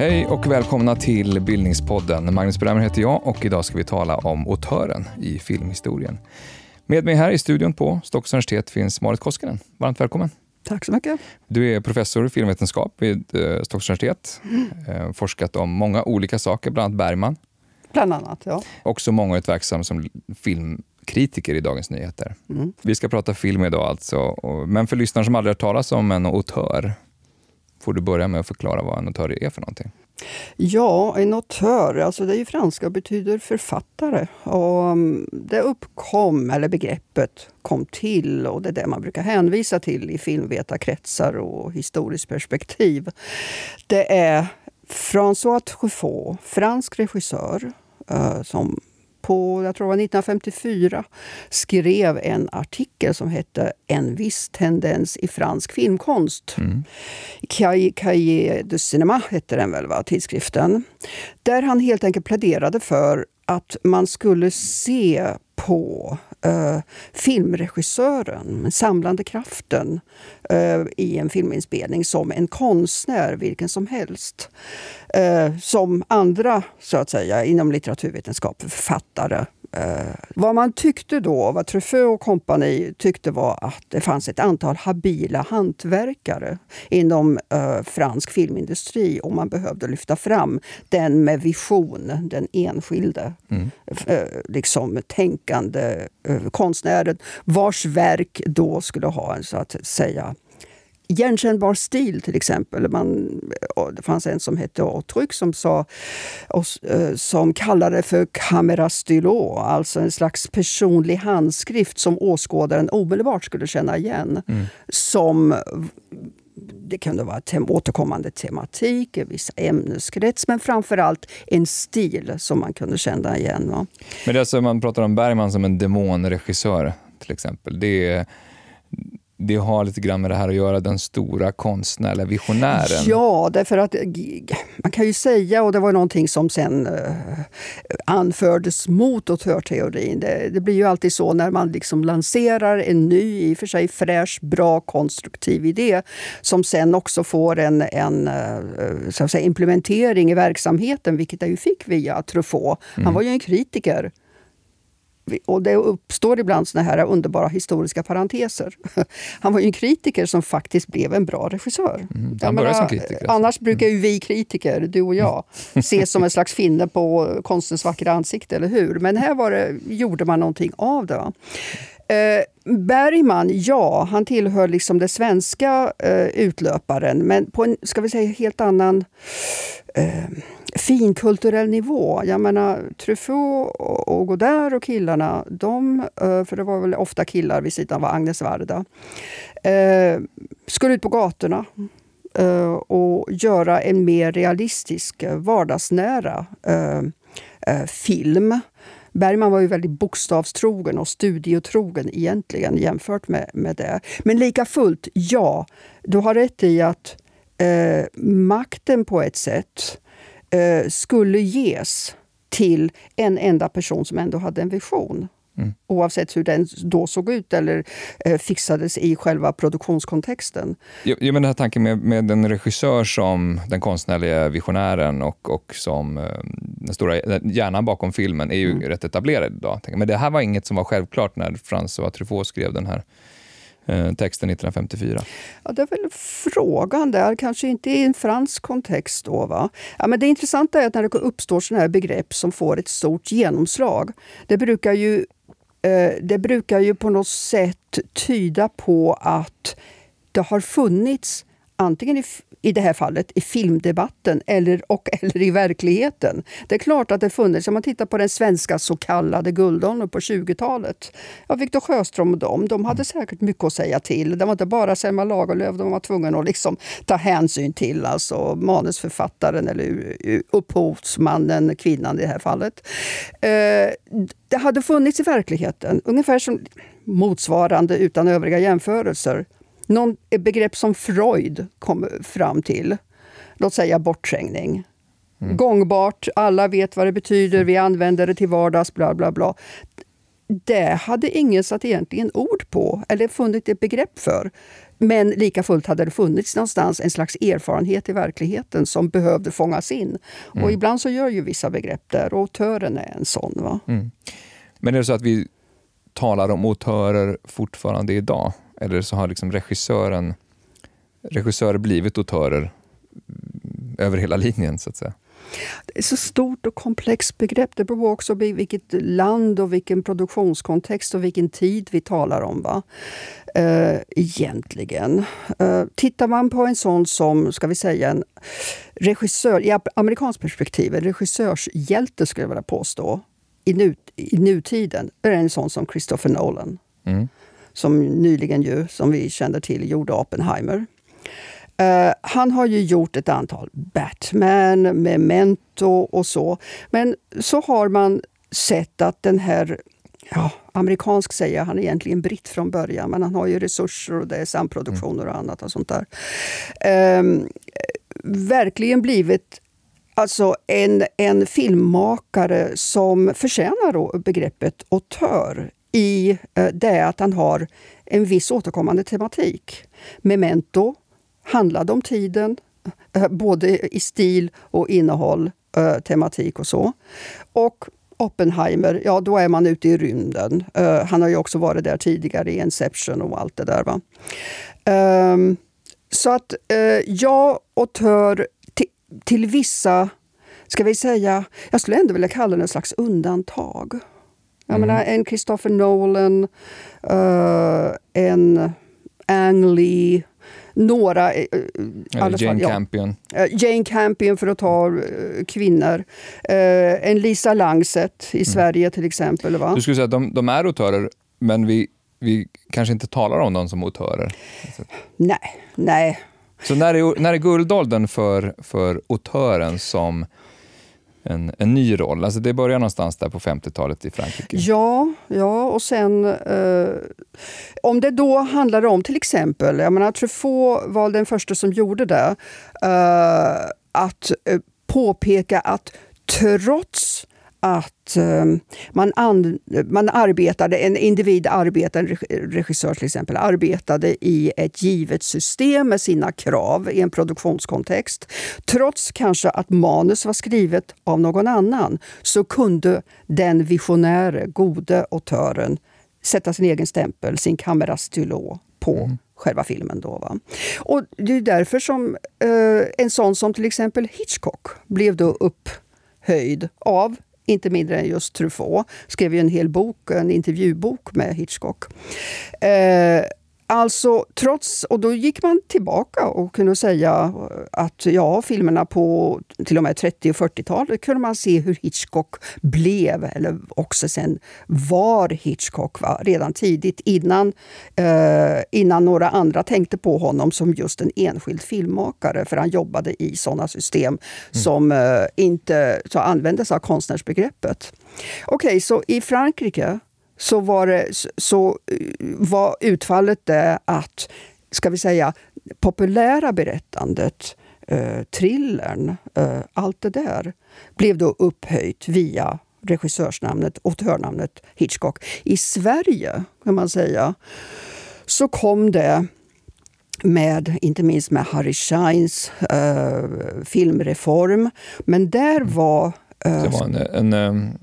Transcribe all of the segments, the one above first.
Hej och välkomna till Bildningspodden. Magnus Bremmer heter jag och idag ska vi tala om autören i filmhistorien. Med mig här i studion på Stockholms universitet finns Marit Koskinen. Varmt välkommen. Tack så mycket. Du är professor i filmvetenskap vid eh, Stockholms universitet. Mm. Forskat om många olika saker, bland annat Bergman. Bland annat, ja. Också mångårigt verksam som filmkritiker i Dagens Nyheter. Mm. Vi ska prata film idag alltså, men för lyssnare som aldrig har talat om en autör, får du börja med att förklara vad en auteur är för någonting. Ja, en notör, alltså det är ju franska och betyder författare. Och mm, det uppkom, eller begreppet kom till och det är det man brukar hänvisa till i filmvetarkretsar och historiskt perspektiv. Det är François Truffaut, fransk regissör, eh, som på jag tror det var 1954 skrev en artikel som hette En viss tendens i fransk filmkonst. Mm. Cahiers de Cinéma hette den väl, va, tidskriften. Där han helt enkelt pläderade för att man skulle se på eh, filmregissören, den samlande kraften eh, i en filminspelning som en konstnär, vilken som helst. Eh, som andra, så att säga, inom litteraturvetenskap, författare, Eh, vad man tyckte då, vad Truffaut och kompani tyckte var att det fanns ett antal habila hantverkare inom eh, fransk filmindustri och man behövde lyfta fram den med vision, den enskilde mm. eh, liksom, tänkande eh, konstnären vars verk då skulle ha en så att säga igenkännbar stil till exempel. Man, det fanns en som hette Åtryck som, sa, eh, som kallade det för camera stylo, alltså en slags personlig handskrift som åskådaren omedelbart skulle känna igen. Mm. Som det kunde vara tem återkommande tematik, vissa ämneskrets, men framförallt en stil som man kunde känna igen. Va? Men det är alltså, man pratar om Bergman som en demonregissör till exempel. Det är det har lite grann med det här att göra, den stora konstnärliga visionären. Ja, därför att man kan ju säga, och det var någonting som sen uh, anfördes mot auteurteorin. Det, det blir ju alltid så när man liksom lanserar en ny, i och för sig fräsch, bra, konstruktiv idé som sen också får en, en uh, så att säga, implementering i verksamheten, vilket jag ju fick via Truffaut. Han mm. var ju en kritiker och det uppstår ibland såna här underbara historiska parenteser. Han var ju en kritiker som faktiskt blev en bra regissör. Mm, han började som kritiker. Alltså. Annars brukar ju vi kritiker, du och jag, ses som en slags finne på konstens vackra ansikte, eller hur? Men här var det, gjorde man någonting av det. Eh, Bergman, ja, han tillhör liksom den svenska eh, utlöparen, men på en ska vi säga, helt annan eh, finkulturell nivå. Jag menar, Truffaut och Godard och killarna, de, eh, för det var väl ofta killar vid sidan av Agnes Varda, eh, skulle ut på gatorna eh, och göra en mer realistisk, eh, vardagsnära eh, eh, film. Bergman var ju väldigt bokstavstrogen och studiotrogen egentligen jämfört med, med det. Men lika fullt, ja, du har rätt i att eh, makten på ett sätt eh, skulle ges till en enda person som ändå hade en vision. Mm. Oavsett hur den då såg ut eller eh, fixades i själva produktionskontexten. Ja, men den här tanken med, med en regissör som den konstnärliga visionären och, och som eh, den stora hjärnan bakom filmen är ju mm. rätt etablerad idag. Men det här var inget som var självklart när François Truffaut skrev den här Eh, texten 1954? Ja, det är väl frågan där, kanske inte i en fransk kontext. Då, va? Ja, men det intressanta är att när det uppstår sådana här begrepp som får ett stort genomslag, det brukar ju, Eh, det brukar ju på något sätt tyda på att det har funnits antingen i i det här fallet i filmdebatten eller, och eller i verkligheten. Det är klart att det funnits, om man tittar på den svenska så kallade guldåldern på 20-talet. Ja, Viktor Sjöström och dem, de hade säkert mycket att säga till. Det var inte bara Selma Lagerlöf de var tvungna att liksom ta hänsyn till, alltså manusförfattaren eller upphovsmannen, kvinnan i det här fallet. Eh, det hade funnits i verkligheten, ungefär som motsvarande utan övriga jämförelser någon begrepp som Freud kom fram till. Låt säga bortträngning. Mm. Gångbart, alla vet vad det betyder, vi använder det till vardags, bla bla bla. det hade ingen satt egentligen ord på eller funnit ett begrepp för. Men lika fullt hade det funnits någonstans en slags erfarenhet i verkligheten som behövde fångas in. Mm. Och ibland så gör ju vissa begrepp där och autören är en sån. Va? Mm. Men är det så att vi talar om autörer fortfarande idag? Eller så har liksom regissören regissörer blivit autörer över hela linjen så att säga? Det är så stort och komplext begrepp. Det beror också på vilket land och vilken produktionskontext och vilken tid vi talar om. Va? Uh, egentligen. Uh, tittar man på en sån som, ska vi säga, en regissör, i amerikanskt perspektiv, en regissörshjälte skulle jag vilja påstå, i, nu, i nutiden, är en sån som Christopher Nolan. Mm. Som nyligen ju, som vi kände till, gjorde Oppenheimer. Uh, han har ju gjort ett antal Batman, Memento och så. Men så har man sett att den här ja, amerikansk säger jag, han är egentligen britt från början, men han har ju resurser och det är samproduktioner och annat och sånt där. Um, verkligen blivit alltså en, en filmmakare som förtjänar begreppet auteur i eh, det att han har en viss återkommande tematik. Memento handlade om tiden, eh, både i stil och innehåll, eh, tematik och så. Och Oppenheimer, ja då är man ute i rymden. Han har ju också varit där tidigare i Inception och allt det där. Va? Ehm, så att jag och Tör till, till vissa, ska vi säga, jag skulle ändå vilja kalla det en slags undantag. Jag mm. menar en Christopher Nolan, uh, en Ang Lee, några... Eh, Jane fall, Campion. Ja. Jane Campion för att ta uh, kvinnor. Uh, en Lisa Langset i mm. Sverige till exempel. Va? Du skulle säga att de, de är autörer, men vi, vi kanske inte talar om dem som autörer? Nej, nej. Så när är, när är guldåldern för, för autören som en, en ny roll. Alltså det börjar någonstans där på 50-talet i Frankrike. Ja, ja och sen eh, om det då handlade om till exempel, jag menar Truffaut var den första som gjorde det, eh, att eh, påpeka att trots att eh, man, an, man arbetade, en individ arbetade, en regissör till exempel, arbetade i ett givet system med sina krav i en produktionskontext. Trots kanske att manus var skrivet av någon annan så kunde den visionäre, gode autören sätta sin egen stämpel, sin kamerastylo på mm själva filmen. Då, va? Och Det är därför som eh, en sån som till exempel Hitchcock blev då upphöjd av inte mindre än just Truffaut. Skrev ju en hel bok, en intervjubok med Hitchcock. Eh, Alltså, trots, och då gick man tillbaka och kunde säga att ja, filmerna på till och med 30 och 40-talet kunde man se hur Hitchcock blev, eller också sen var Hitchcock va? redan tidigt innan, eh, innan några andra tänkte på honom som just en enskild filmmakare. För han jobbade i sådana system mm. som eh, inte så användes av konstnärsbegreppet. Okej, okay, så i Frankrike så var, det, så eh, var utfallet det att, ska vi säga, populära berättandet, eh, thrillern, eh, allt det där blev då upphöjt via regissörsnamnet, autörnamnet Hitchcock. I Sverige, kan man säga, så kom det med, inte minst med Harry Scheins eh, filmreform. Men där var... Eh, det var en, en, en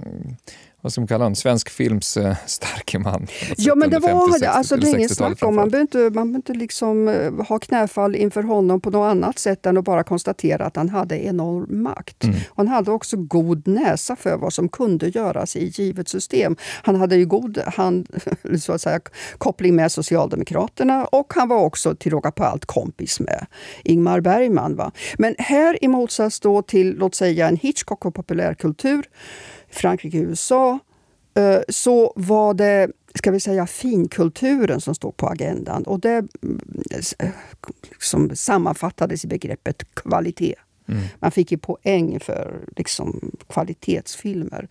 vad ska man kalla honom, svensk films uh, starke man. Ja, men det var 50, alltså, det är inget snack om. Man behöver inte, man behöver inte liksom, uh, ha knäfall inför honom på något annat sätt än att bara konstatera att han hade enorm makt. Mm. Han hade också god näsa för vad som kunde göras i givet system. Han hade ju god hand, så att säga, koppling med Socialdemokraterna och han var också till råga på allt kompis med Ingmar Bergman. Va? Men här i motsats då till, låt säga, en Hitchcock och populärkultur Frankrike och USA eh, så var det ska vi säga, finkulturen som stod på agendan. Och det mm, eh, som liksom sammanfattades i begreppet kvalitet. Mm. Man fick ju poäng för liksom, kvalitetsfilmer.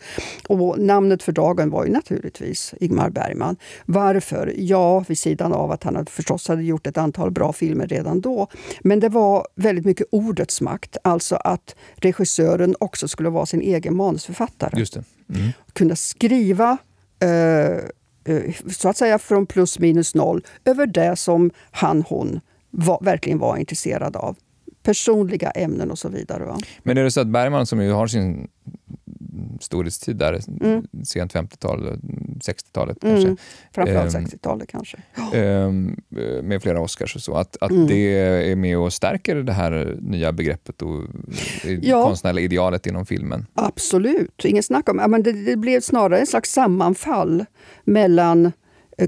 Och namnet för dagen var ju naturligtvis Ingmar Bergman. Varför? Ja, vid sidan av att han förstås hade gjort ett antal bra filmer redan då. Men det var väldigt mycket ordets makt. Alltså att regissören också skulle vara sin egen manusförfattare. Just. Mm. Kunna skriva eh, eh, så att säga från plus minus noll över det som han, hon var, verkligen var intresserad av. Personliga ämnen och så vidare. Va? Men är det så att Bergman, som ju har sin storhetstid där, mm. sent 50-tal, 60-talet mm. kanske. Framförallt um, 60-talet kanske. Um, med flera Oscars och så. Att, att mm. det är med och stärker det här nya begreppet och ja. konstnärliga idealet inom filmen. Absolut, inget snack om men det. Det blev snarare en slags sammanfall mellan eh,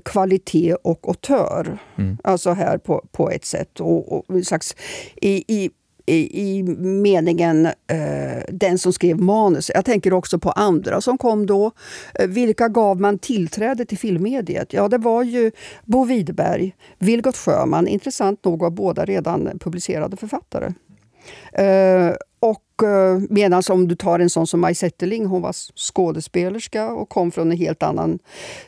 kvalitet och autör. Mm. Alltså här på, på ett sätt. Och, och slags, i, i i, meningen eh, den som skrev manus. Jag tänker också på andra som kom då. Eh, vilka gav man tillträde till filmmediet? Ja, det var ju Bo Widerberg, Vilgot Sjöman. Intressant nog var båda redan publicerade författare. Eh, och eh, medan om du tar en sån som Maj Zetterling, hon var skådespelerska och kom från en helt annan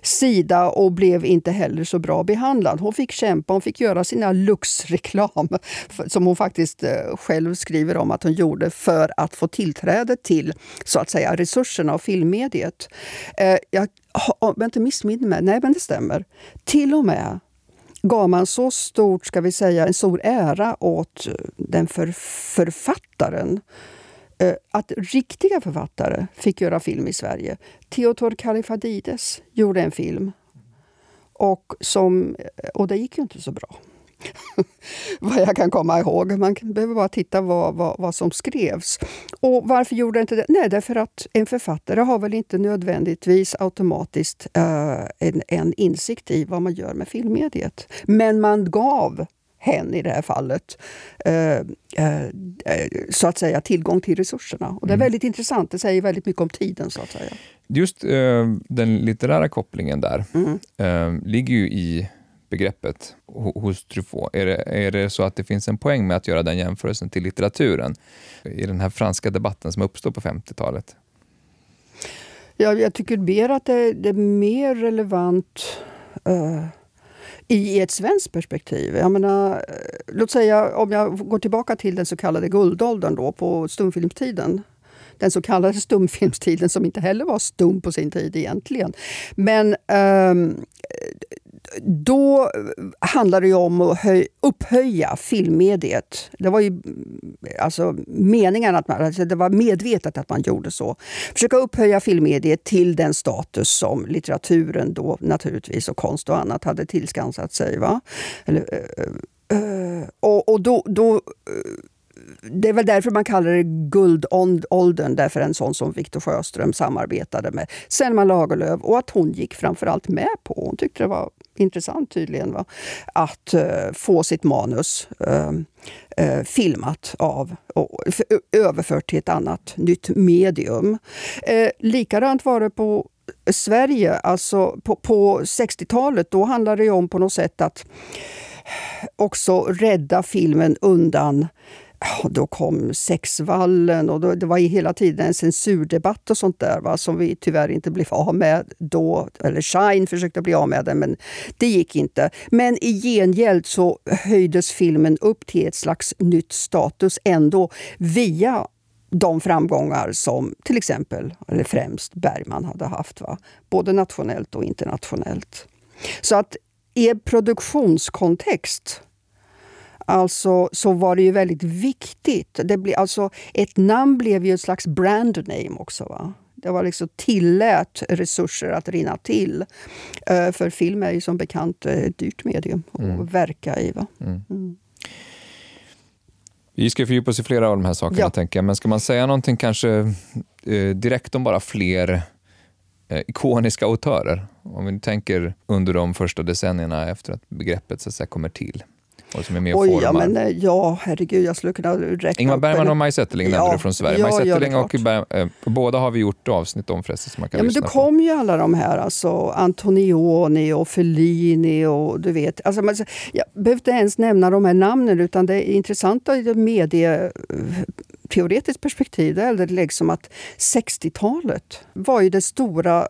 sida och blev inte heller så bra behandlad. Hon fick kämpa, hon fick göra sina Lux-reklam som hon faktiskt eh, själv skriver om att hon gjorde för att få tillträde till så att säga resurserna och filmmediet. Eh, jag inte missminner mig, nej men det stämmer. Till och med gav man så stort, ska vi säga, en stor ära åt eh, den för, författaren eh, att riktiga författare fick göra film i Sverige. Theodor Kalifadides gjorde en film. Och, som, eh, och det gick ju inte så bra. vad jag kan komma ihåg. Man behöver bara titta vad, vad, vad som skrevs. Och Varför gjorde jag inte det? Nej, därför att en författare har väl inte nödvändigtvis automatiskt uh, en, en insikt i vad man gör med filmmediet. Men man gav hen i det här fallet, eh, eh, så att säga tillgång till resurserna. Och Det är mm. väldigt intressant, det säger väldigt mycket om tiden. så att säga. Just eh, den litterära kopplingen där mm. Eh, ligger ju i begreppet hos Truffaut? Är det, är det så att det finns en poäng med att göra den jämförelsen till litteraturen i den här franska debatten som uppstod på 50-talet? Ja, jag tycker mer att det, det är mer relevant uh, i ett svenskt perspektiv. Jag menar, eh, låt säga om jag går tillbaka till den så kallade guldåldern då, på stumfilmstiden den så kallade stumfilmstiden som inte heller var stum på sin tid egentligen. Men um, då handlade det om att höj, upphöja filmmediet. Det var ju alltså meningen att man, alltså det var medvetet att man gjorde så. Försöka upphöja filmmediet till den status som litteraturen då naturligtvis och konst och annat hade tillskansat sig. Va? Eller, uh, och, och då, då eh, det är väl därför man kallar det guldåldern, därför en sån som Victor Sjöström samarbetade med Selma Lagerlöf och att hon gick framförallt med på, hon tyckte det var intressant tydligen, va? att eh, få sitt manus ehm, eh, filmat av och överfört till ett annat nytt medium. Eh, likadant var det på Sverige, alltså på, på 60-talet. Då handlade det om på något sätt att också rädda filmen undan då kom sexvallen och då, det var hela tiden en censurdebatt och sånt där va, som vi tyvärr inte blev av med då. Eller Shine försökte bli av med den, men det gick inte. Men i gengäld så höjdes filmen upp till ett slags nytt status ändå via de framgångar som till exempel, eller främst, Bergman hade haft. Va? Både nationellt och internationellt. Så att i en produktionskontext alltså, så var det ju väldigt viktigt. Det ble, alltså, ett namn blev ju ett slags brand name också. Va? Det var liksom tillät resurser att rinna till. Uh, för film är ju som bekant ett dyrt medium att mm. verka i. Va? Mm. Mm. Vi ska fördjupa oss i flera av de här sakerna, ja. tänker jag. men ska man säga någonting kanske eh, direkt om bara fler eh, ikoniska autörer? Om vi tänker under de första decennierna efter att begreppet så att säga, kommer till och som är med och Oj, ja, men, eh, ja, herregud, jag skulle kunna räkna Ingmar Bergman och Maj Zetterling ja, nämnde du från Sverige. Ja, Maj Zetterling och Berg, eh, båda har vi gjort avsnitt om förresten. Som man kan ja, men det kom ju alla de här, alltså Antonioni och Fellini och du vet. Alltså, man, jag behöver inte ens nämna de här namnen utan det är intressanta i medieteoretiskt perspektiv det är det liksom att 60-talet var ju det stora eh,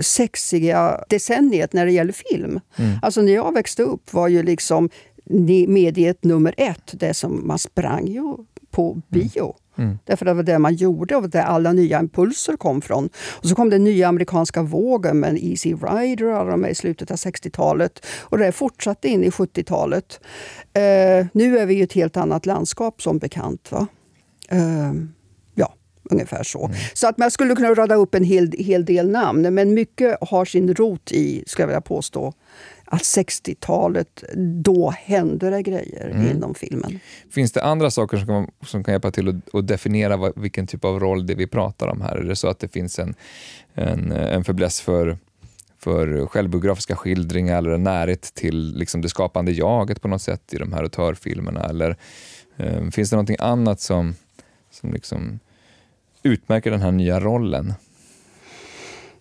sexiga decenniet när det gäller film. Mm. Alltså när jag växte upp var ju liksom mediet nummer ett, det som man sprang ju på bio. Mm. Därför det var det man gjorde och där alla nya impulser kom från. Och så kom den nya amerikanska vågen med Easy Rider och alla de i slutet av 60-talet. Och det fortsatte in i 70-talet. Eh, nu är vi i ett helt annat landskap som bekant. Va? Eh, ungefär så. Mm. Så att man skulle kunna rada upp en hel, hel del namn, men mycket har sin rot i, ska jag vilja påstå, att 60-talet, då hände det grejer mm. inom filmen. Finns det andra saker som kan, som kan hjälpa till att, att definiera vad, vilken typ av roll det vi pratar om här? Är det så att det finns en, en, en fäbless för för självbiografiska skildringar eller en närhet till liksom det skapande jaget på något sätt i de här autörfilmerna? Eller eh, finns det någonting annat som, som liksom utmärker den här nya rollen?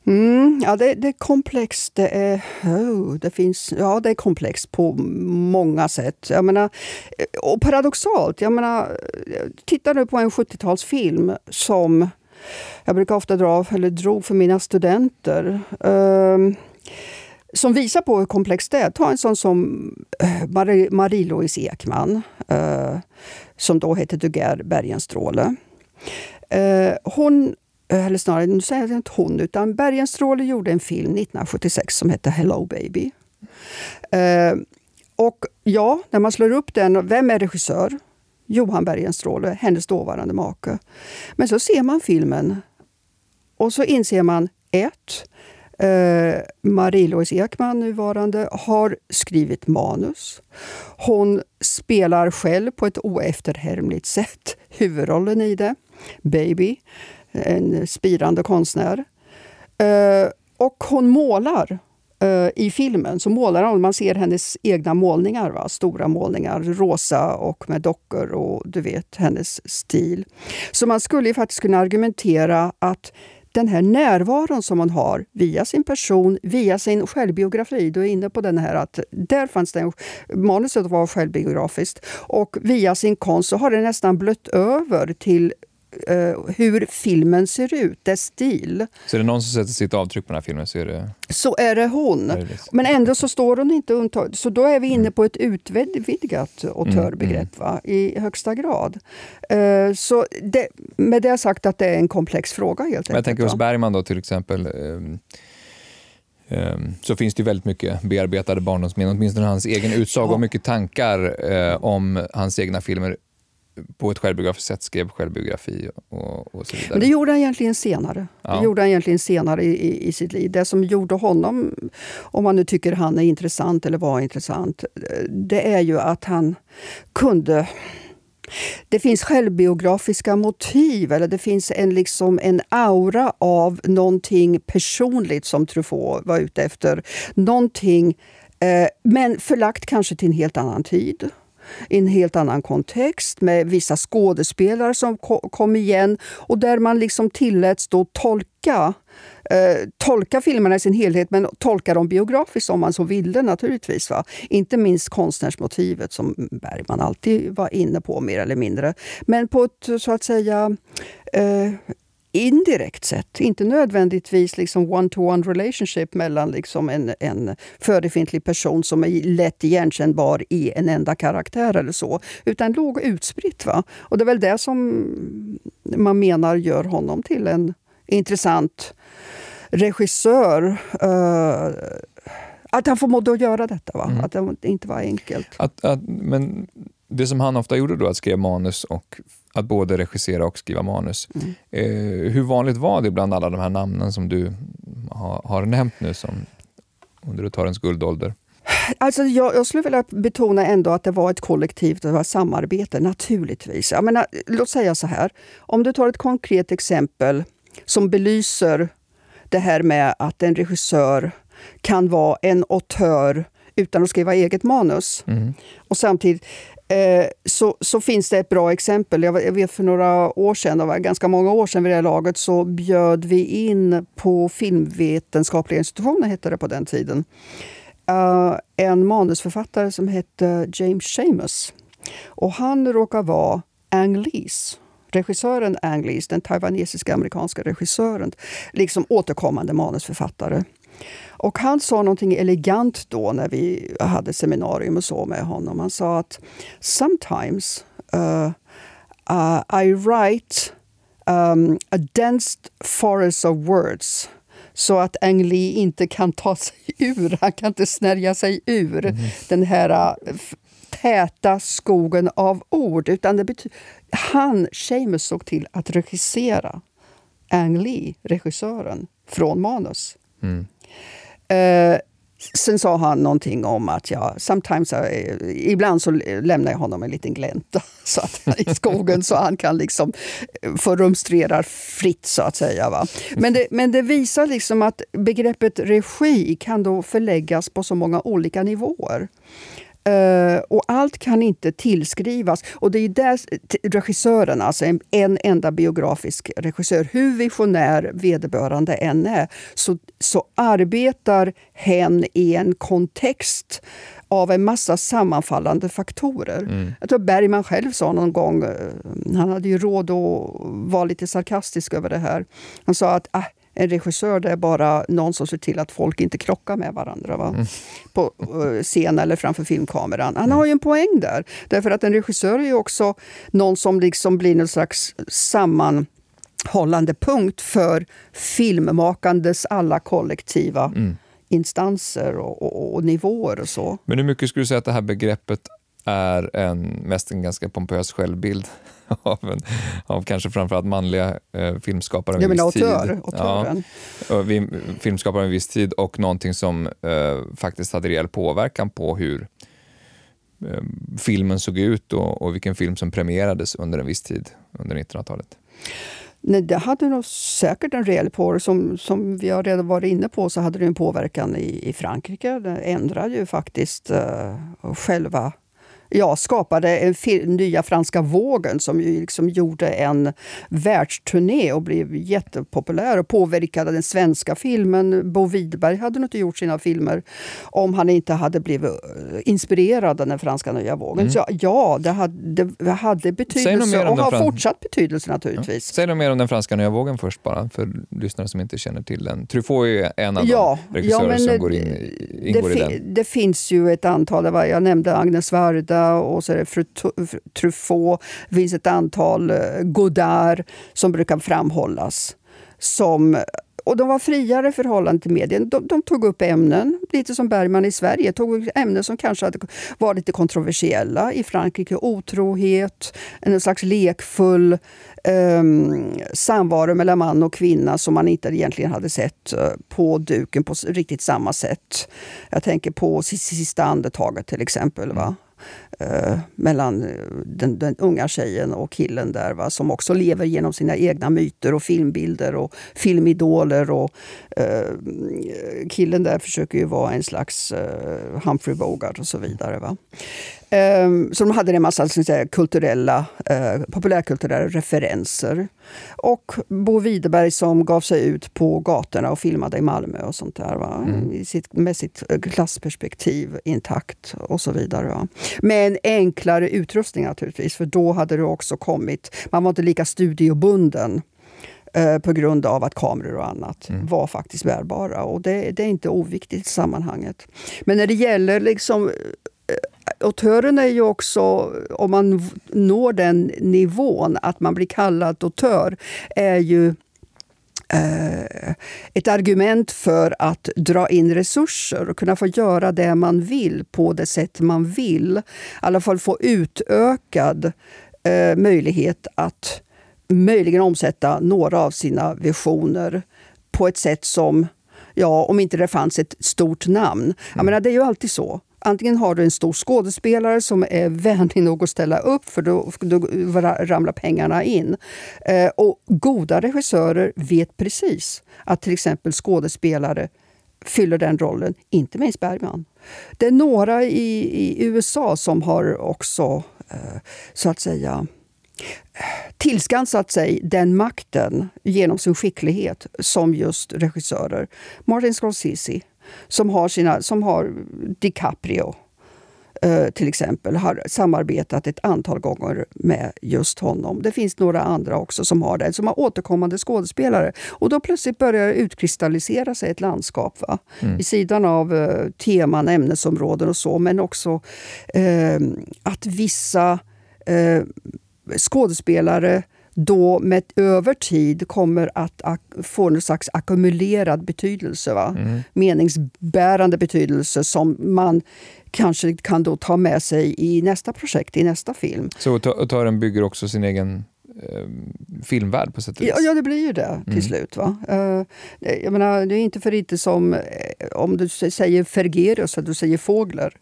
Mm, ja, det, det, är komplext. Det är, oh, det finns, ja, det är komplext på många sätt. Jag menar, eh, och paradoxalt, jag menar, titta nu på en 70-talsfilm som jag brukar ofta dra, eller drog för mina studenter. Um, som visar på hur komplext det är. Ta en sån som eh, Marie-Louise Ekman, uh, som då heter Duger Bergenstråle. Eh, hon eh, eller snarare, nu säger jag inte hon, utan Bergenstråle gjorde en film 1976 som hette Hello baby. Eh, och ja, när man slår upp den, vem är regissör? Johan Bergenstråle, hennes dåvarande make. Men så ser man filmen och så inser man ett, eh, Marie-Louise Ekman, nuvarande, har skrivit manus. Hon spelar själv på ett oefterhärmligt sätt huvudrollen i det, Baby en spirande konstnär. Eh, och hon målar eh, i filmen. Så målar hon, man ser hennes egna målningar, va? stora målningar, rosa och med dockor och du vet, hennes stil. Så man skulle faktiskt kunna argumentera att den här närvaron som man har via sin person, via sin självbiografi. Du är inne på den här att där fanns den, manuset var självbiografiskt. Och via sin konst så har det nästan blött över till uh, hur filmen ser ut, dess stil. Så är det någon som sätter sitt avtryck på den här filmen så är det... Så är det hon. Är det Men ändå så står hon inte undtagen. Så då är vi inne mm. på ett utvidgat autörbegrepp mm, mm. i högsta grad. Uh, så det, med det sagt att det är en komplex fråga helt enkelt. Jag tänker hos Bergman då till exempel. Um, um, så finns det väldigt mycket bearbetade barndomsminnen, åtminstone hans egen utsaga ja. och mycket tankar uh, om hans egna filmer på ett självbiografiskt sätt skrev självbiografi och, och så vidare. Men det gjorde han egentligen senare. Ja. Det gjorde han egentligen senare i, i, i, sitt liv. Det som gjorde honom, om man nu tycker han är intressant eller var intressant, det är ju att han kunde det finns självbiografiska motiv, eller det finns en, liksom en aura av någonting personligt som Truffaut var ute efter. Någonting, eh, men förlagt kanske till en helt annan tid i en helt annan kontext med vissa skådespelare som kom igen och där man liksom tilläts då tolka eh, tolka filmerna i sin helhet, men tolka dem biografiskt om man så ville naturligtvis. Va? Inte minst konstnärsmotivet som Bergman alltid var inne på mer eller mindre. Men på ett så att säga eh, indirekt sätt. Inte nödvändigtvis liksom one-to-one relationship mellan liksom en, en förefintlig person som är lätt igenkännbar i en enda karaktär eller så. Utan låg utspritt. Va? Och det är väl det som man menar gör honom till en intressant regissör. Uh, att han förmådde att göra detta. Va? Mm. Att det inte var enkelt. Att, att, men det som han ofta gjorde då, att skriva manus och att både regissera och skriva manus. Mm. Eh, hur vanligt var det bland alla de här namnen som du har, har nämnt nu som under Utarens guldålder? Alltså jag, jag, skulle vilja betona ändå att det var ett kollektivt det var samarbete, naturligtvis. Jag menar, låt säga så här, om du tar ett konkret exempel som belyser det här med att en regissör kan vara en auteur utan att skriva eget manus. Mm. Och samtidigt Eh, så, så finns det ett bra exempel. Jag vet för några år sedan, det var ganska många år sedan vid det här laget, så bjöd vi in på Filmvetenskapliga institutionen, hette det på den tiden, eh, en manusförfattare som hette James Seamus. Och han råkar vara Ang Lees regissören Ang Lees, den taiwanesiska amerikanska regissören, liksom återkommande manusförfattare. Och han sa någonting elegant då när vi hade seminarium och så med honom. Han sa att sometimes uh, uh, I write um, a dense forest of words så att Ang Lee inte kan ta sig ur, han kan inte snärja sig ur mm. den här uh, täta skogen av ord. Utan det han, Seamus, såg till att regissera Ang Lee, regissören, från manus. Mm. Eh, Sen sa han någonting om att jag, sometimes I, ibland så lämnar jag honom en liten glänta så att, i skogen så han kan liksom eh, få rumstrera fritt så att säga. Va? Men, det, men det visar liksom att begreppet regi kan då förläggas på så många olika nivåer. Uh, och allt kan inte tillskrivas. Och det är där regissören, alltså en, en, enda biografisk regissör, hur visionär vederbörande än är, så, så arbetar hen i en kontext av en massa sammanfallande faktorer. Mm. Jag tror Bergman själv sa någon gång, eh, han hade ju råd att vara lite sarkastisk över det här. Han sa att äh, en regissör det är bara någon som ser till att folk inte krockar med varandra. Va? Mm. På uh, scen eller framför filmkameran. Han har ju en poäng där. Därför att en regissör är ju också någon som liksom blir någon slags sammanhållande punkt för filmmakandes alla kollektiva mm. instanser och, och, och, nivåer och så. Men hur mycket skulle du säga att det här begreppet är en, mest en ganska pompös självbild av, en, av kanske framförallt manliga eh, filmskapare av en viss autör, tid. Autören. Ja, vi, filmskapare av en viss tid och någonting som eh, faktiskt hade rejäl påverkan på hur eh, filmen såg ut och, och vilken film som premierades under en viss tid under 1900-talet. Nej, det hade nog säkert en rejäl påverkan. Som, som vi har redan varit inne på så hade det en påverkan i, i Frankrike. Det ändrade ju faktiskt uh, själva jag skapade en nya franska vågen som ju liksom gjorde en världsturné och blev jättepopulär och påverkade den svenska filmen. Bo Widerberg hade nog inte gjort sina filmer om han inte hade blivit eh, inspirerad av den franska nya vågen. Mm. Så ja, det hade, det hade betydelse och har fortsatt betydelse naturligtvis. Ja. Säg något mer om den franska nya vågen först bara, för lyssnare som inte känner till den. Truffaut är en av ja, de regissörer ja, som går in, ingår det, i den. Det finns ju ett antal, jag nämnde Agnes Varda och så är det Truffaut. Det finns ett antal eh, Godard som brukar framhållas. Som, och de var friare i förhållande till medien. De, de, tog upp ämnen, lite som Bergman i Sverige, tog upp ämnen som kanske hade var lite kontroversiella. I Frankrike otrohet, en slags lekfull um, samvaro mellan man och kvinna som man inte egentligen hade sett eh, på duken på riktigt samma sätt. Jag tänker på Sista andetaget till exempel. Va? Eh, mellan eh, den, den, unga tjejen och killen där va, som också lever genom sina egna myter och filmbilder och filmidoler. Och, eh, killen där försöker ju vara en slags eh, Humphrey Bogart och så vidare. Va. Um, så de hade en massa säga, kulturella, uh, populärkulturella referenser. Och Bo Widerberg som gav sig ut på gatorna och filmade i Malmö och sånt där. Va? Mm. Sitt, med sitt eh, klassperspektiv intakt och så vidare. Va? Med en enklare utrustning naturligtvis, för då hade det också kommit... Man var inte lika studiobunden uh, på grund av att kameror och annat mm. var faktiskt bärbara. Och det, det, är inte oviktigt i sammanhanget. Men när det gäller liksom autören är ju också, om man når den nivån att man blir kallad autör, är ju eh, ett argument för att dra in resurser och kunna få göra det man vill på det sätt man vill. I alla fall få utökad eh, möjlighet att möjligen omsätta några av sina visioner på ett sätt som Ja, om inte det fanns ett stort namn. Jag menar, det är ju alltid så. Antingen har du en stor skådespelare som är vänlig nog att ställa upp, för då, då ramlar pengarna in. Eh, och goda regissörer vet precis att till exempel skådespelare fyller den rollen, inte minst Bergman. Det är några i, i USA som har också, eh, så att säga, tillskansat sig den makten genom sin skicklighet som just regissörer. Martin Scorsese, som har, sina, som har DiCaprio eh, till exempel, har samarbetat ett antal gånger med just honom. Det finns några andra också som har det, som har återkommande skådespelare. Och då plötsligt börjar det utkristallisera sig ett landskap. Va? Mm. Vid sidan av uh, teman, ämnesområden och så, men också uh, att vissa uh, skådespelare då med över tid kommer att få någon slags ackumulerad betydelse. Va? Mm. Meningsbärande betydelse som man kanske kan då ta med sig i nästa projekt, i nästa film. Så autören bygger också sin egen eh, filmvärld på sätt och vis? Ja, det blir ju det till mm. slut. Va? Uh, jag menar, det är inte för lite som eh, om du säger Fergerius, att du säger Fågler.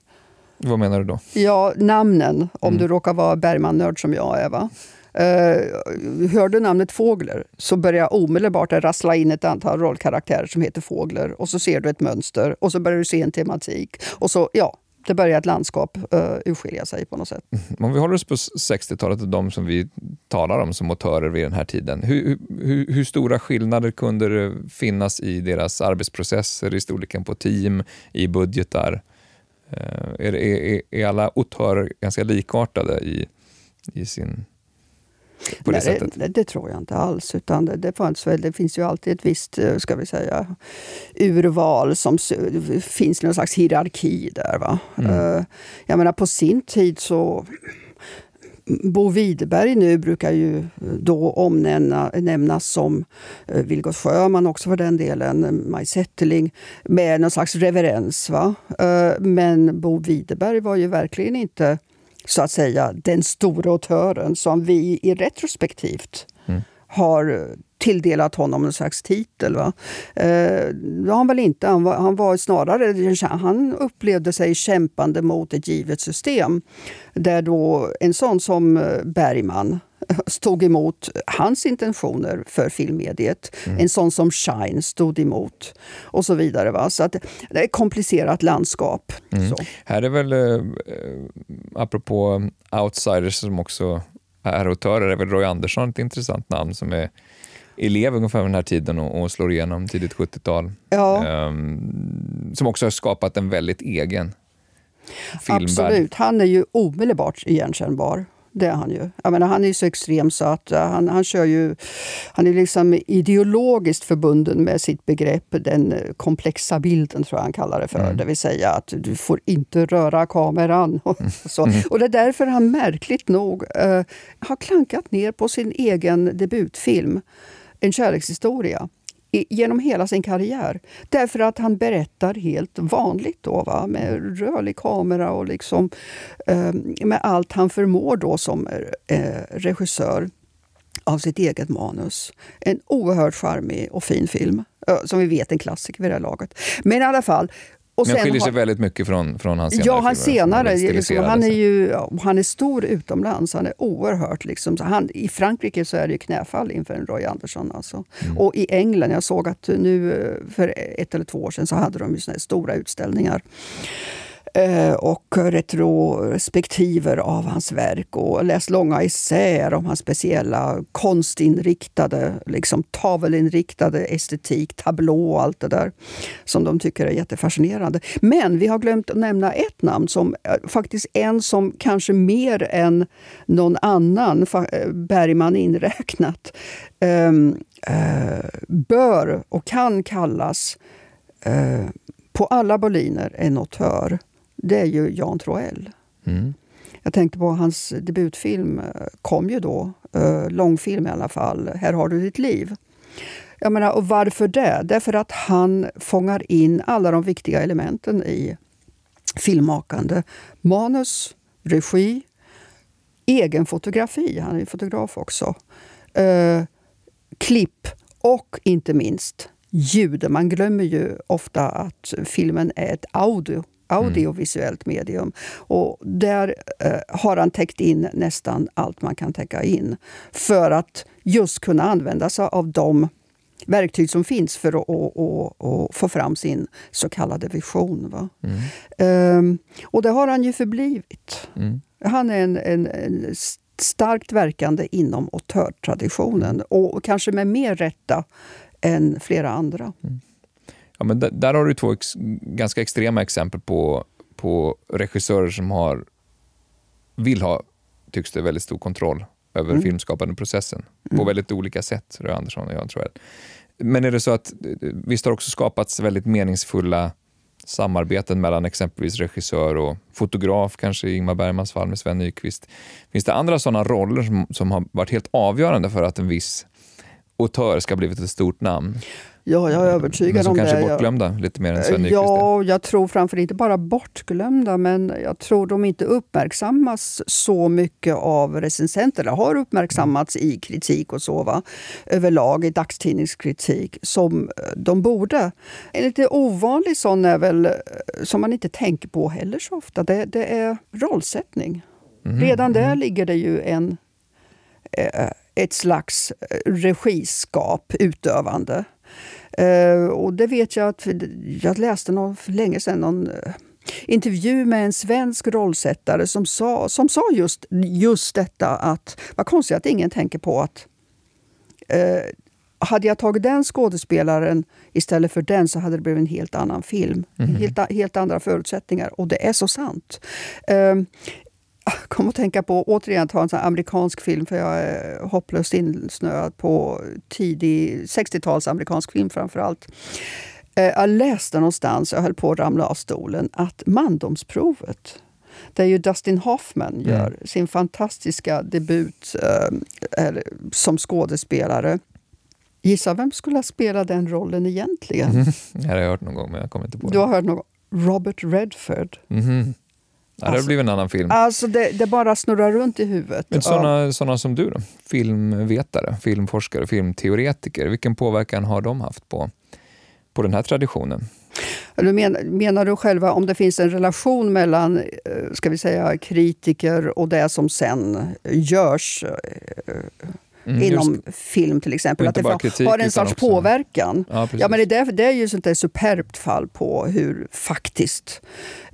Vad menar du då? Ja, namnen, om mm. du råkar vara Bergman-nörd som jag är. Va? Eh, hör du namnet Fågler så börjar omedelbart rassla in ett antal rollkaraktärer som heter Fågler och så ser du ett mönster och så börjar du se en tematik. Och så, ja, det börjar ett landskap uh, urskilja sig på något sätt. Mm, om vi håller oss på 60-talet och de som vi talar om som motörer vid den här tiden. Hur, hur, hur, stora skillnader kunde det finnas i deras arbetsprocesser, i storleken på team, i budgetar? Uh, är, är, är alla autörer ganska likartade i, i sin på det, Nej, det, det, tror jag inte alls. Utan det, det, fanns väl, det finns ju alltid ett visst eh, ska vi säga, urval. Som, finns någon slags hierarki där. Va? Mm. Uh, jag menar, på sin tid så Bo Widerberg nu brukar ju då omnämnas som Vilgot Sjöman också för den delen, Maj Zetterling, med någon slags reverens. Va? Men Bo Widerberg var ju verkligen inte så att säga den stora autören som vi i retrospektivt mm. har tilldelat honom en slags titel. Va? Eh, det har han väl inte. Han var, han var snarare, han upplevde sig kämpande mot ett givet system. Där då en sån som eh, Bergman stod emot hans intentioner för filmmediet. Mm. En sån som Shine stod emot och så vidare. Va? Så att det är ett komplicerat landskap. Mm. Här är väl, eh, apropå outsiders som också är autörer, är väl Roy Andersson ett intressant namn som är elev ungefär vid den här tiden och, och slår igenom tidigt 70-tal. Ja. Um, som också har skapat en väldigt egen filmvärld. Absolut. Han är ju omedelbart igenkännbar. Det är han ju. Jag menar, han är så extrem så att uh, han, han kör ju... Han är liksom ideologiskt förbunden med sitt begrepp, den komplexa bilden tror jag han kallar det för. Mm. Det vill säga att du får inte röra kameran. Och, så. Mm. och det är därför han märkligt nog uh, har klankat ner på sin egen debutfilm en kärlekshistoria genom hela sin karriär. Därför att han berättar helt vanligt då, va? med rörlig kamera och liksom, eh, med allt han förmår då som eh, regissör av sitt eget manus. En oerhört charmig och fin film. Eh, som vi vet en klassiker vid det här laget. Men i alla fall, och Men skiljer sig har, väldigt mycket från, från hans senare Ja, han senare. Liksom, han, är ju, han är stor utomlands. Han är oerhört... Liksom, han, I Frankrike så är det knäfall inför en Roy Andersson. Alltså. Mm. Och i England, jag såg att nu för ett eller två år sedan så hade de ju stora utställningar Eh, Eh, och retrospektiver av hans verk och läst långa essäer om hans speciella konstinriktade, liksom tavelinriktade estetik, tablå och allt det där som de tycker är jättefascinerande. Men vi har glömt att nämna ett namn, som eh, faktiskt en som kanske mer än någon annan, eh, Bergman inräknat, ehm, bör och kan kallas på alla boliner en auteur det är ju Jan Troell. Mm. Jag tänkte på hans debutfilm, eh, kom ju då, uh, långfilm i alla fall, Här har du ditt liv. Jag menar, och varför det? Därför att han fångar in alla de viktiga elementen i filmmakande. Manus, regi, egen fotografi, han är ju fotograf också. Uh, klipp och inte minst ljud. Man glömmer ju ofta att filmen är ett audio audiovisuellt medium. Och där eh, har han täckt in nästan allt man kan täcka in för att just kunna använda sig av de verktyg som finns för att och, och, och få fram sin så kallade vision. Mm. Um, och det har han ju förblivit. Mm. Han är en, en, en starkt verkande inom auteurtraditionen och kanske med mer rätta än flera andra. Mm. Ja, men där, har du två ex, ganska extrema exempel på, på regissörer som har, vill ha, tycks det, väldigt stor kontroll över mm. filmskapande processen mm. på väldigt olika sätt, Röe Andersson och jag tror jag. Men är det så att, visst har också skapats väldigt meningsfulla samarbeten mellan exempelvis regissör och fotograf, kanske i Ingmar Bergmans fall med Sven Nykvist. Finns det andra sådana roller som, som har varit helt avgörande för att en viss autör ska ha blivit ett stort namn? Ja, jag är övertygad om det. kanske bortglömda lite mer än Sven? Ja, jag tror framför inte bara bortglömda, men jag tror de inte uppmärksammas så mycket av recensenter. Det har uppmärksammats i kritik och så, va? överlag i dagstidningskritik, som eh, de borde. En lite ovanlig sån är väl, eh, som man inte tänker på heller så ofta, det, det är rollsättning. Mm. Redan där mm. ligger det ju en, eh, ett slags regiskap, utövande. Uh, och det vet jag att jag läste någon, för länge sedan någon uh, intervju med en svensk rollsättare som sa, som sa just, just detta att vad konstigt att ingen tänker på att uh, hade jag tagit den skådespelaren istället för den så hade det blivit en helt annan film. Mm. Helt, helt andra förutsättningar. Och det är så sant. Kom att tänka på, återigen ta en sån amerikansk film, för jag är hopplöst insnöad på tidig 60-tals amerikansk film framför allt. Eh, jag läste någonstans, jag höll på att ramla av stolen, att Mandomsprovet där ju Dustin Hoffman mm. gör mm. sin fantastiska debut eh, som skådespelare. Gissa vem skulle ha spelat den rollen egentligen? Mm. Det har jag hört någon gång, men jag kommer inte på det. Du har hört någon Robert Redford. Mm. Det har blivit en annan film. Alltså det, det, bara snurrar runt i huvudet. Men såna, såna som du då? Filmvetare, filmforskare, filmteoretiker. Vilken påverkan har de haft på, på den här traditionen? Du menar, menar du själva om det finns en relation mellan eh, ska vi säga, kritiker och det som sen görs eh, Mm, inom just. film till exempel. Att det kritik, har en sorts också. påverkan. Ja, ja, men det, det är ju sånt där superbt fall på hur faktiskt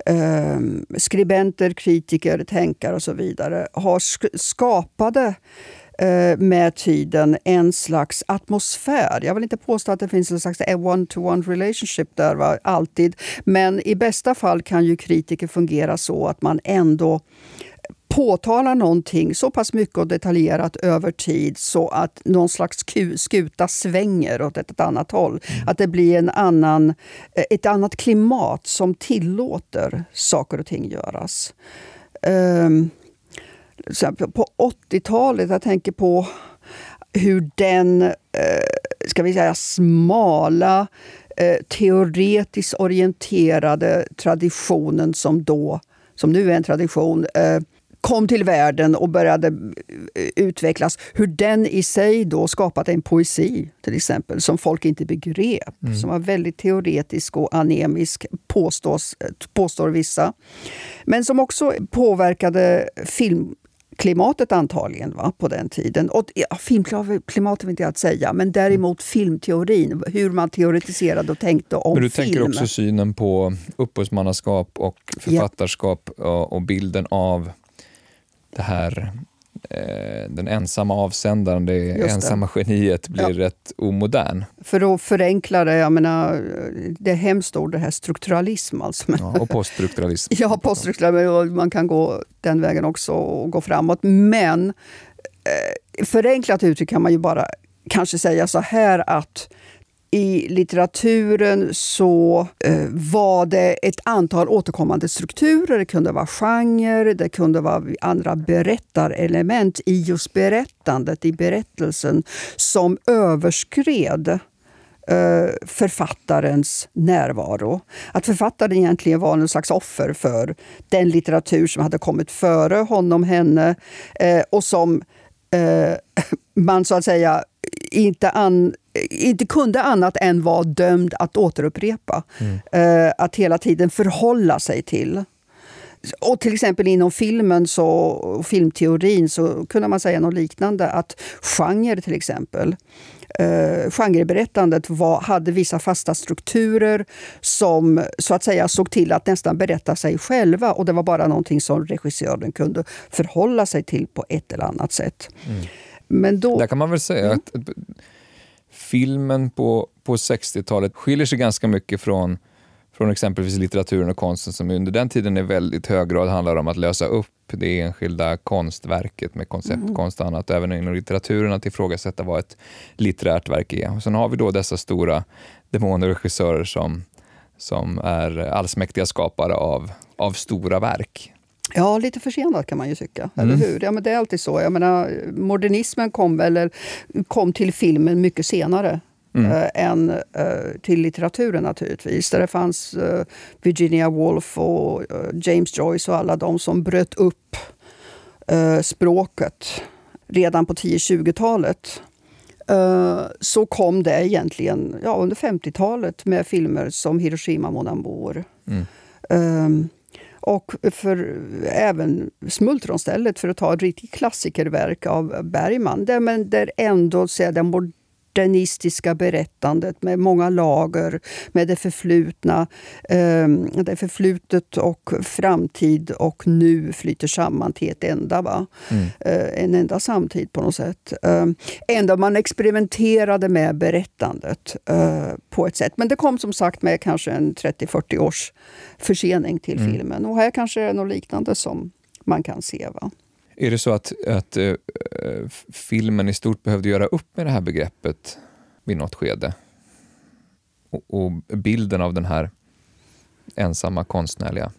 eh, skribenter, kritiker, tänkare och så vidare har sk skapade eh, med tiden en slags atmosfär. Jag vill inte påstå att det finns en slags one-to-one relationship där, va? alltid. Men i bästa fall kan ju kritiker fungera så att man ändå påtalar någonting så pass mycket och detaljerat över tid så att någon slags skuta svänger åt ett annat håll. Mm. Att det blir en annan, eh, ett annat klimat som tillåter saker och ting göras. Um, på 80-talet, jag tänker på hur den, uh, ska vi säga, smala uh, teoretiskt orienterade traditionen som då som nu är en tradition, uh, kom till världen och började eh, utvecklas, hur den i sig då skapat en poesi till exempel, som folk inte begrep. Mm. Som var väldigt teoretisk och anemisk, påstås, påstår vissa. Men som också påverkade film klimatet antagligen va, på den tiden. Och, ja, filmklimatet vill inte jag att säga, men däremot filmteorin. Hur man teoretiserade och tänkte om film. Men du film. tänker också synen på upphovsmannaskap och författarskap ja. och bilden av det här eh, den ensamma avsändaren, det, det. ensamma geniet, blir ja. rätt omodern. För att förenkla det, jag menar, det är hemskt ord det här, strukturalism alltså. Ja, och poststrukturalism. ja, poststrukturalism, man kan gå den vägen också och gå framåt. Men eh, förenklat uttryck kan man ju bara kanske säga så här att i litteraturen så eh, var det ett antal återkommande strukturer. Det kunde vara genre, det kunde vara andra berättarelement i just berättandet, i berättelsen, som överskred eh, författarens närvaro. Att författaren egentligen var någon slags offer för den litteratur som hade kommit före honom, henne eh, och som eh, man så att säga inte, an, inte kunde annat än vara dömd att återupprepa. Mm. Eh, att hela tiden förhålla sig till. Och till exempel inom filmen så, och filmteorin så kunde man säga något liknande. Att genre till exempel, eh, genreberättandet var, hade vissa fasta strukturer som så att säga såg till att nästan berätta sig själva. Och det var bara någonting som regissören kunde förhålla sig till på ett eller annat sätt. Mm. Men då, Där kan man väl säga mm. att filmen på, på 60-talet skiljer sig ganska mycket från, från exempelvis litteraturen och konsten som under den tiden i väldigt hög grad handlar om att lösa upp det enskilda konstverket med konceptkonst och annat. Även inom litteraturen att ifrågasätta vad ett litterärt verk är. Och sen har vi då dessa stora demonregissörer som som är allsmäktiga skapare av, av stora verk. Ja, lite försenat kan man ju tycka. Mm. Eller hur? Ja, men det är alltid så. Jag menar, modernismen kom, eller, kom till filmen mycket senare. Mm. Äh, än äh, till litteraturen naturligtvis. Där det fanns äh, Virginia Woolf och James Joyce och alla de som bröt upp språket redan på 10-20-talet. Så kom det egentligen ja, under 50-talet med filmer som Hiroshima Mon Amour. Mm. Och för även Smultronstället, för att ta ett riktigt klassikerverk av Bergman, där, men där ändå så den modernistiska berättandet med många lager, med det förflutna. Eh, det förflutet och framtid och nu flyter samman till ett enda. Va? Mm. Eh, en enda samtid på något sätt. Eh, ändå man experimenterade med berättandet eh, på ett sätt. Men det kom som sagt med kanske en 30-40 års försening till mm. filmen. Och här kanske det är något liknande som man kan se. Va? Är det så att, att uh, filmen i stort behövde göra upp med det här begreppet vid något skede? Och, och bilden av den här ensamma konstnärliga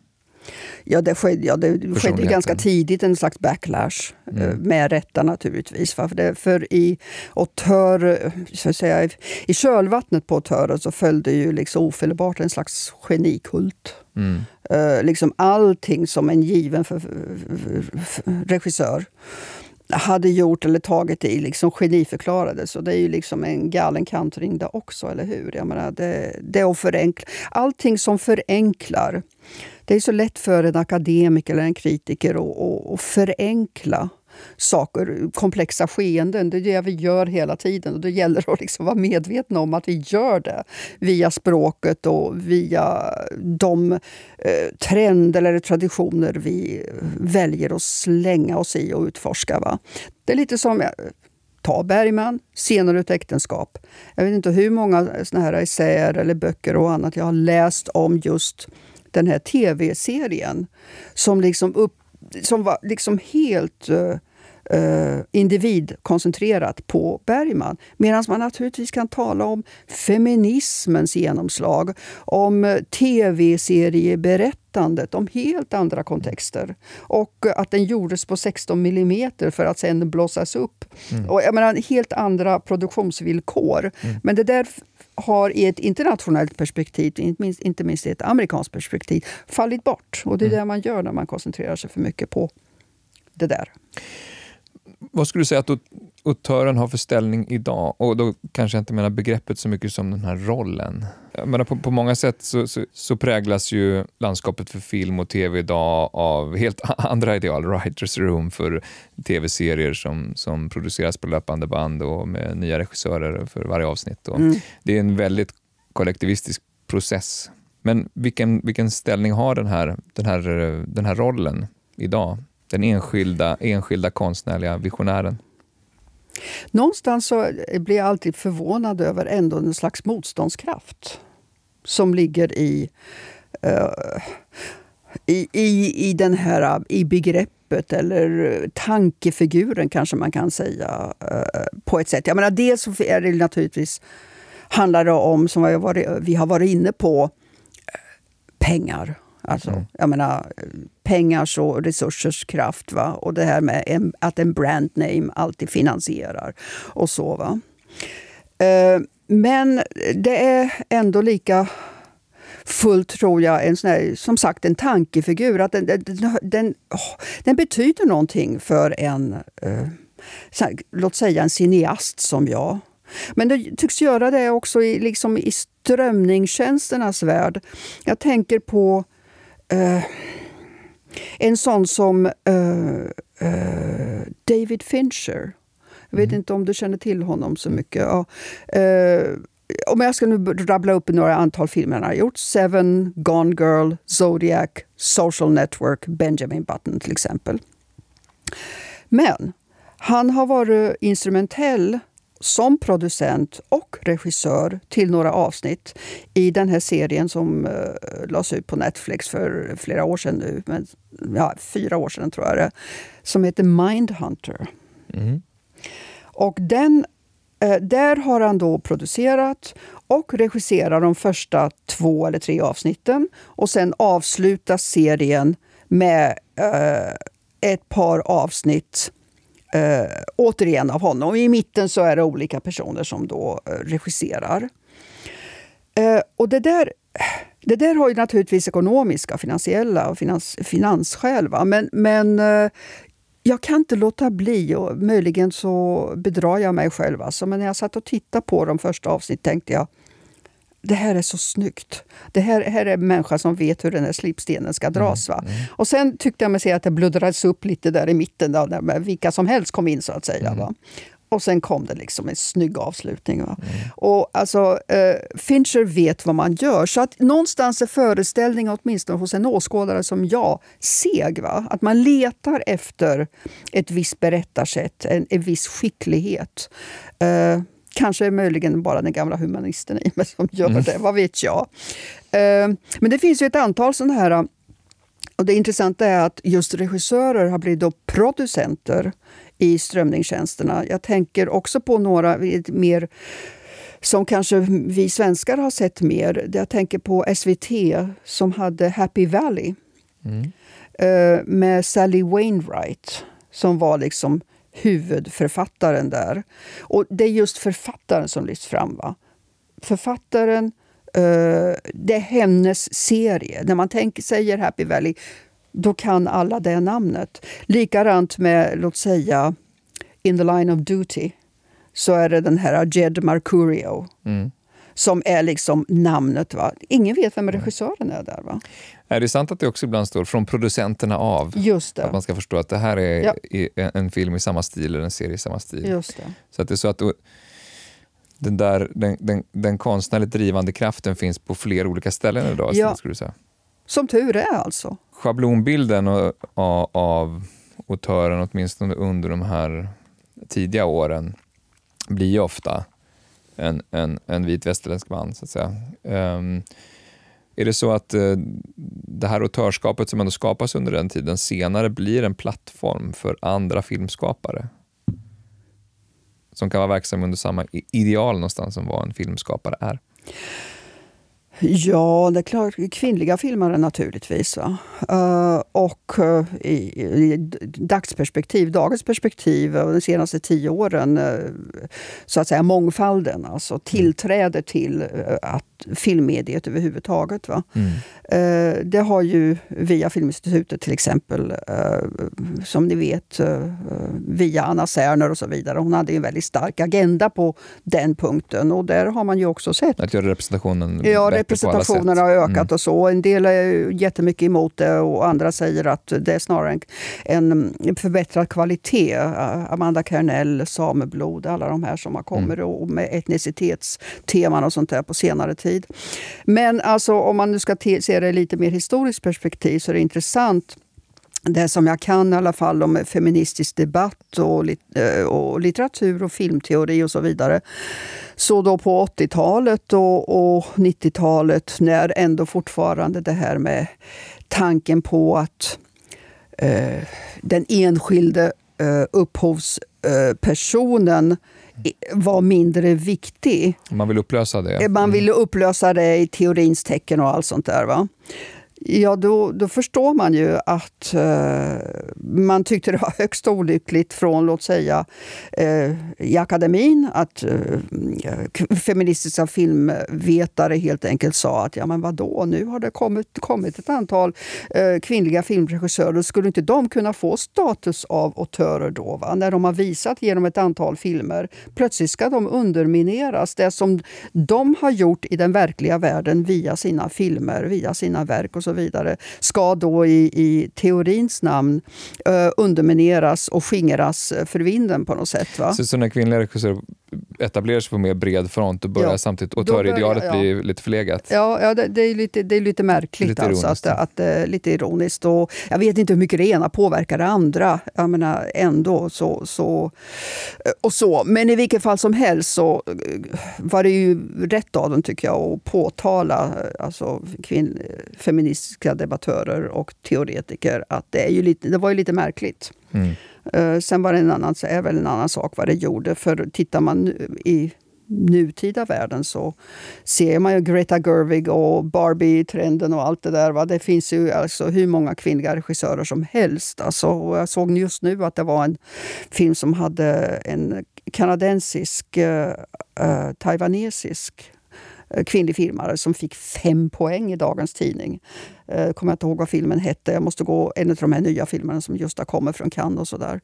Ja, det skedde, ja, det skedde ganska tidigt en slags backlash. Eh, mm. Med rätta naturligtvis. För, det, för i, auteur, så säga, i kölvattnet på autören så följde ju liksom ofelbart en slags genikult. Mm. Uh, liksom allting som en given för, för, för, regissör hade gjort eller tagit i liksom geniförklarades. Och det är ju liksom en galen kantring det också, eller hur? Jag menar, det, det är att förenkla. Allting som förenklar det är så lätt för en akademiker eller en kritiker att, att förenkla saker, komplexa skeenden. Det är det vi gör hela tiden. Och Det gäller att liksom vara medvetna om att vi gör det via språket och via de eh, trender eller traditioner vi väljer att slänga oss i och utforska. Va? Det är lite som eh, ta Bergman, Scener ur ett äktenskap. Jag vet inte hur många såna här essäer eller böcker och annat jag har läst om just den här tv-serien som liksom, upp, som var liksom helt uh, Uh, individkoncentrerat på Bergman. Medan man naturligtvis kan tala om feminismens genomslag, om tv-serieberättandet, om helt andra kontexter. Och att den gjordes på 16 mm för att sen blossas upp. Mm. Och jag menar, helt andra produktionsvillkor. Mm. Men det där har i ett internationellt perspektiv, inte minst, inte minst i ett amerikanskt perspektiv, fallit bort. Och det är mm. det man gör när man koncentrerar sig för mycket på det där. Vad skulle du säga att autören har för ställning idag? Och då kanske jag inte menar begreppet så mycket som den här rollen. Jag menar, på, på många sätt så, så, så, präglas ju landskapet för film och tv idag av helt andra ideal. Writers room för tv-serier som, som produceras på löpande band och med nya regissörer för varje avsnitt. Mm. Det är en väldigt kollektivistisk process. Men vilken, vilken ställning har den här, den, här, den här rollen idag? Den enskilda, enskilda konstnärliga visionären? Någonstans så blir jag alltid förvånad över ändå en slags motståndskraft som ligger i, uh, i, i, i, den här, i begreppet eller tankefiguren kanske man kan säga uh, på ett sätt. Jag menar, dels så är det naturligtvis handlar det om, som vi har varit, vi har varit inne på, eh, pengar Alltså, mm. jag menar, pengars och resursers kraft. Va? Och det här med en, att en brand name alltid finansierar och så. Va? Eh, men det är ändå lika fullt, tror jag, en sån här, som sagt en tankefigur. Att den, den, den, den betyder någonting för en, eh, låt säga en cineast som jag. Men det tycks göra det också i, liksom i strömningstjänsternas värld. Jag tänker på Uh, en sån som uh, uh, David Fincher. Jag vet mm. inte om du känner till honom så mycket. Ja. om jag ska nu rabbla upp några antal filmer han har gjort. Seven, Gone Girl, Zodiac, Social Network, Benjamin Button till exempel. Men han har varit instrumentell som producent och regissör till några avsnitt i den här serien som uh, lades ut på Netflix för flera år sedan nu. Men, ja, fyra år sedan tror jag det Som heter Mindhunter. Mm. Och den Eh, där har han då producerat och regisserat de första två eller tre avsnitten. Och sen avslutas serien med eh, ett par avsnitt eh, återigen av honom. I mitten så är det olika personer som då eh, regisserar. Eh, och det där, det där har ju naturligtvis ekonomiska, finansiella och finans, finansskäl. Va? Men, men eh, jag kan inte låta bli, och möjligen så bedrar jag mig själv. Alltså, men när jag satt och tittade på de första avsnitten tänkte jag det här är så snyggt. Det här, här är en människa som vet hur den här slipstenen ska dras. Va? Mm, mm. Och sen tyckte jag mig se att det bluddrades upp lite där i mitten, då, när vilka som helst kom in så att säga. Mm. Va? Och sen kom det liksom en snygg avslutning. Va? Mm. Och alltså, uh, Fincher vet vad man gör. Så att någonstans är föreställningen, åtminstone hos en åskådare som jag, seg. Va? Att man letar efter ett visst berättarsätt, en, en viss skicklighet. Uh, Kanske möjligen bara den gamla humanisten i mig som gör mm. det, vad vet jag. Uh, men det finns ju ett antal sådana här och det intressanta är att just regissörer har blivit då producenter i strömningstjänsterna. Jag tänker också på några mer som kanske vi svenskar har sett mer. Jag tänker på SVT som hade Happy Valley mm. Eh, med Sally Wainwright som var liksom huvudförfattaren där. Och det är just författaren som lyfts fram. Va? Författaren, uh, det är hennes serie. När man tänker, säger Happy Valley, då kan alla det namnet. Likadant med, låt säga, In the line of duty, så är det den här Jed Mercurio. Mm. Som är liksom namnet. Va? Ingen vet vem regissören är där. Va? Är det sant att det också ibland står från producenterna av? Just det. Att man ska förstå att det här är ja. en film i samma stil eller en serie i samma stil. Just det. Så att det är så att den, där, den, den, den konstnärligt drivande kraften finns på fler olika ställen idag. Ja. Skulle du säga. Som tur är alltså. Schablonbilden av, av autören, åtminstone under de här tidiga åren, blir ju ofta en, en, en vit västerländsk man. Så att säga. Um, är det så att uh, det här autörskapet som ändå skapas under den tiden senare blir en plattform för andra filmskapare? Som kan vara verksamma under samma ideal någonstans som vad en filmskapare är? Ja, det är klart. Kvinnliga filmare naturligtvis. Va? Uh, och uh, i, i, dagsperspektiv, dagens perspektiv, uh, de senaste tio åren, eh, så att säga mångfalden, alltså tillträde till att filmmediet överhuvudtaget. Va? Mm. det har ju via Filminstitutet till exempel, som ni vet, via Anna Serner och så vidare. Hon hade en väldigt stark agenda på den punkten och där har man ju också sett... Att göra representationen ja, representationen har ökat mm. och så. En del är jättemycket emot det och andra säger att det är snarare en, en förbättrad kvalitet. Amanda Kernell, Sameblod, alla de här som har kommit mm. och med etnicitetsteman och sånt där på senare tid. Men alltså, om man nu ska se det i lite mer historiskt perspektiv så är det intressant det som jag kan i alla fall om feministisk debatt och, eh, och litteratur och filmteori och så vidare. Så då på 80-talet och, och 90-talet när ändå fortfarande det här med tanken på att eh, den enskilde eh, upphovspersonen eh, var mindre viktig. Man vill upplösa det? Man ville upplösa det i teorins tecken och allt sånt där. Va? Ja, då, då förstår man ju att eh, man tyckte det var högst olyckligt från, låt säga, eh, i akademin att eh, feministiska filmvetare helt enkelt sa att ja men vadå, nu har det kommit, kommit ett antal eh, kvinnliga filmregissörer, skulle inte de kunna få status av autörer då? Va? När de har visat genom ett antal filmer. Plötsligt ska de undermineras. Det som de har gjort i den verkliga världen via sina filmer, via sina verk och så vidare ska då i, i teorins namn eh, undermineras och skingras för vinden på något sätt. Va? Så, så när kvinnliga regissörer etablerar sig på mer bred front och börjar ja. samtidigt och tar idealet ja. blir lite förlegat? Ja, ja det, det, är lite, det är lite märkligt. Lite alltså, att, att, att, lite ironiskt. Och jag vet inte hur mycket det ena påverkar det andra. Jag menar ändå så, så, och så. Men i vilket fall som helst så var det ju rätt av dem tycker jag att påtala alltså, kvinn, feministiska debattörer och teoretiker att det, är ju lite, det var ju lite märkligt. Mm. Eh, sen var det en annan, så är väl en annan sak vad det gjorde. För tittar man i nutida världen så ser man ju Greta Gerwig och Barbie-trenden och allt det där. Va? Det finns ju alltså hur många kvinnliga regissörer som helst. Alltså, jag såg just nu att det var en film som hade en kanadensisk, uh, uh, taiwanesisk kvinnlig filmare som fick fem poäng i dagens tidning. Jag kommer inte ihåg vad filmen hette. Jag måste gå en av de här nya filmerna som just har kommit från Cannes och sådär.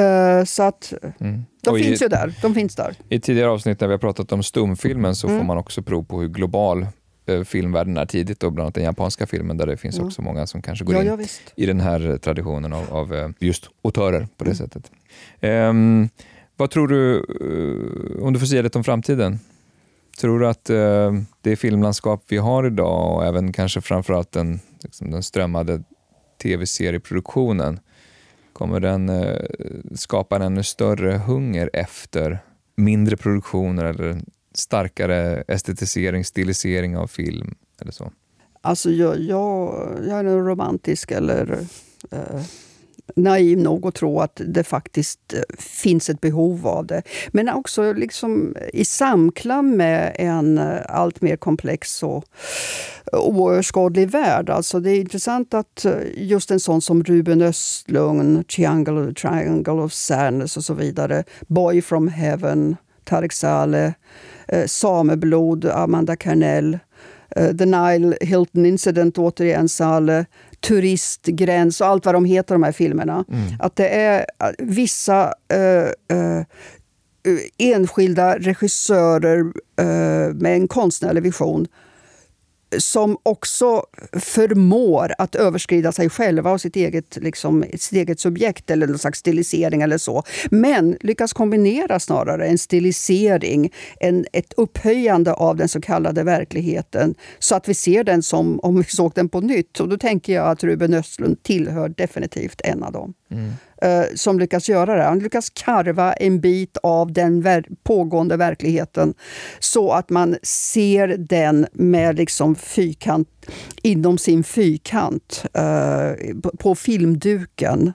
Uh, så att mm. de och finns i, ju där. De finns där. I tidigare avsnitt när vi har pratat om stumfilmen så mm. får man också prov på hur global uh, filmvärlden är tidigt, och bland annat den japanska filmen där det finns mm. också många som kanske går ja, in ja, i den här traditionen av, av just autörer på det mm. sättet. Um, vad tror du, om du får säga lite om framtiden? Tror du att eh, det filmlandskap vi har idag och även kanske framförallt den, liksom den strömmade tv-serieproduktionen kommer den eh, skapa en ännu större hunger efter mindre produktioner eller starkare estetisering, stilisering av film eller så? Alltså jag, jag, jag är nog romantisk eller eh, naiv nog att tro att det faktiskt eh, finns ett behov av det. Men också liksom i samklang med en eh, allt mer komplex och oöverskådlig värld. Alltså det är intressant att eh, just en sån som Ruben Östlund, Triangle, Triangle of Sadness och så vidare, Boy from Heaven, Tarek Saleh, Sameblod, Amanda Carnell, The Nile Hilton Incident, återigen Saleh, turistgräns och allt vad de heter, de här filmerna. Mm. Att det är vissa uh, uh, enskilda regissörer uh, med en konstnärlig vision som också förmår att överskrida sig själva och sitt eget, liksom, sitt eget subjekt eller någon slags stilisering eller så. Men lyckas kombinera snarare en stilisering, en, ett upphöjande av den så kallade verkligheten så att vi ser den som om vi såg den på nytt. Och då tänker jag att Ruben Östlund tillhör definitivt en av dem. Mm. Uh, som lyckas göra det. Han lyckas karva en bit av den pågående verkligheten så att man ser den med liksom fyrkant, inom sin fyrkant uh, på, filmduken.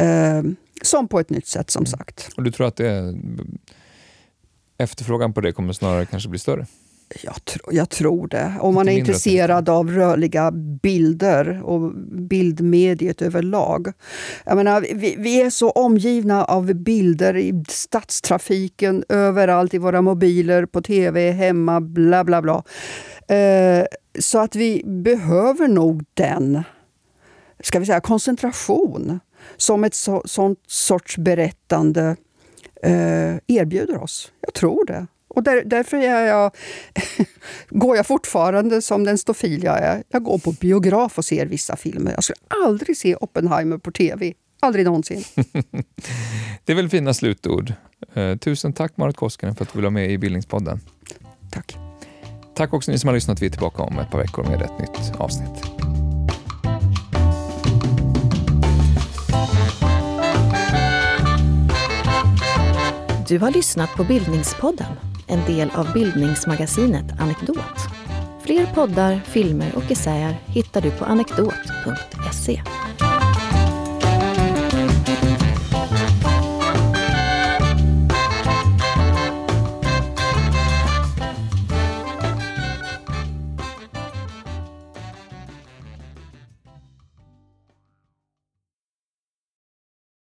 Uh, som på ett nytt sätt, som mm. sagt. Och du tror att det, efterfrågan på det kommer snarare kanske bli större? Jag, tro, jag tror det. Om man är intresserad av rörliga bilder och bildmediet överlag. Jag menar, vi, vi, är så omgivna av bilder i stadstrafiken, överallt, i våra mobiler, på tv, hemma, bla bla bla. Eh, så att vi behöver nog den ska vi säga, koncentration som ett så, sånt sorts berättande eh, erbjuder oss. Jag tror det. Och där, därför är jag, går jag fortfarande som den stofil jag är. Jag går på biograf och ser vissa filmer. Jag skulle aldrig se Oppenheimer på tv. Aldrig någonsin. det är väl fina slutord. Uh, tusen tack Marit Koskinen för att du vill vara med i Bildningspodden. Tack. Tack också ni som har lyssnat. Vi är tillbaka om ett par veckor med ett nytt avsnitt. Du har lyssnat på Bildningspodden en del av bildningsmagasinet Anekdot. Fler poddar, filmer och essäer hittar du på anekdot.se.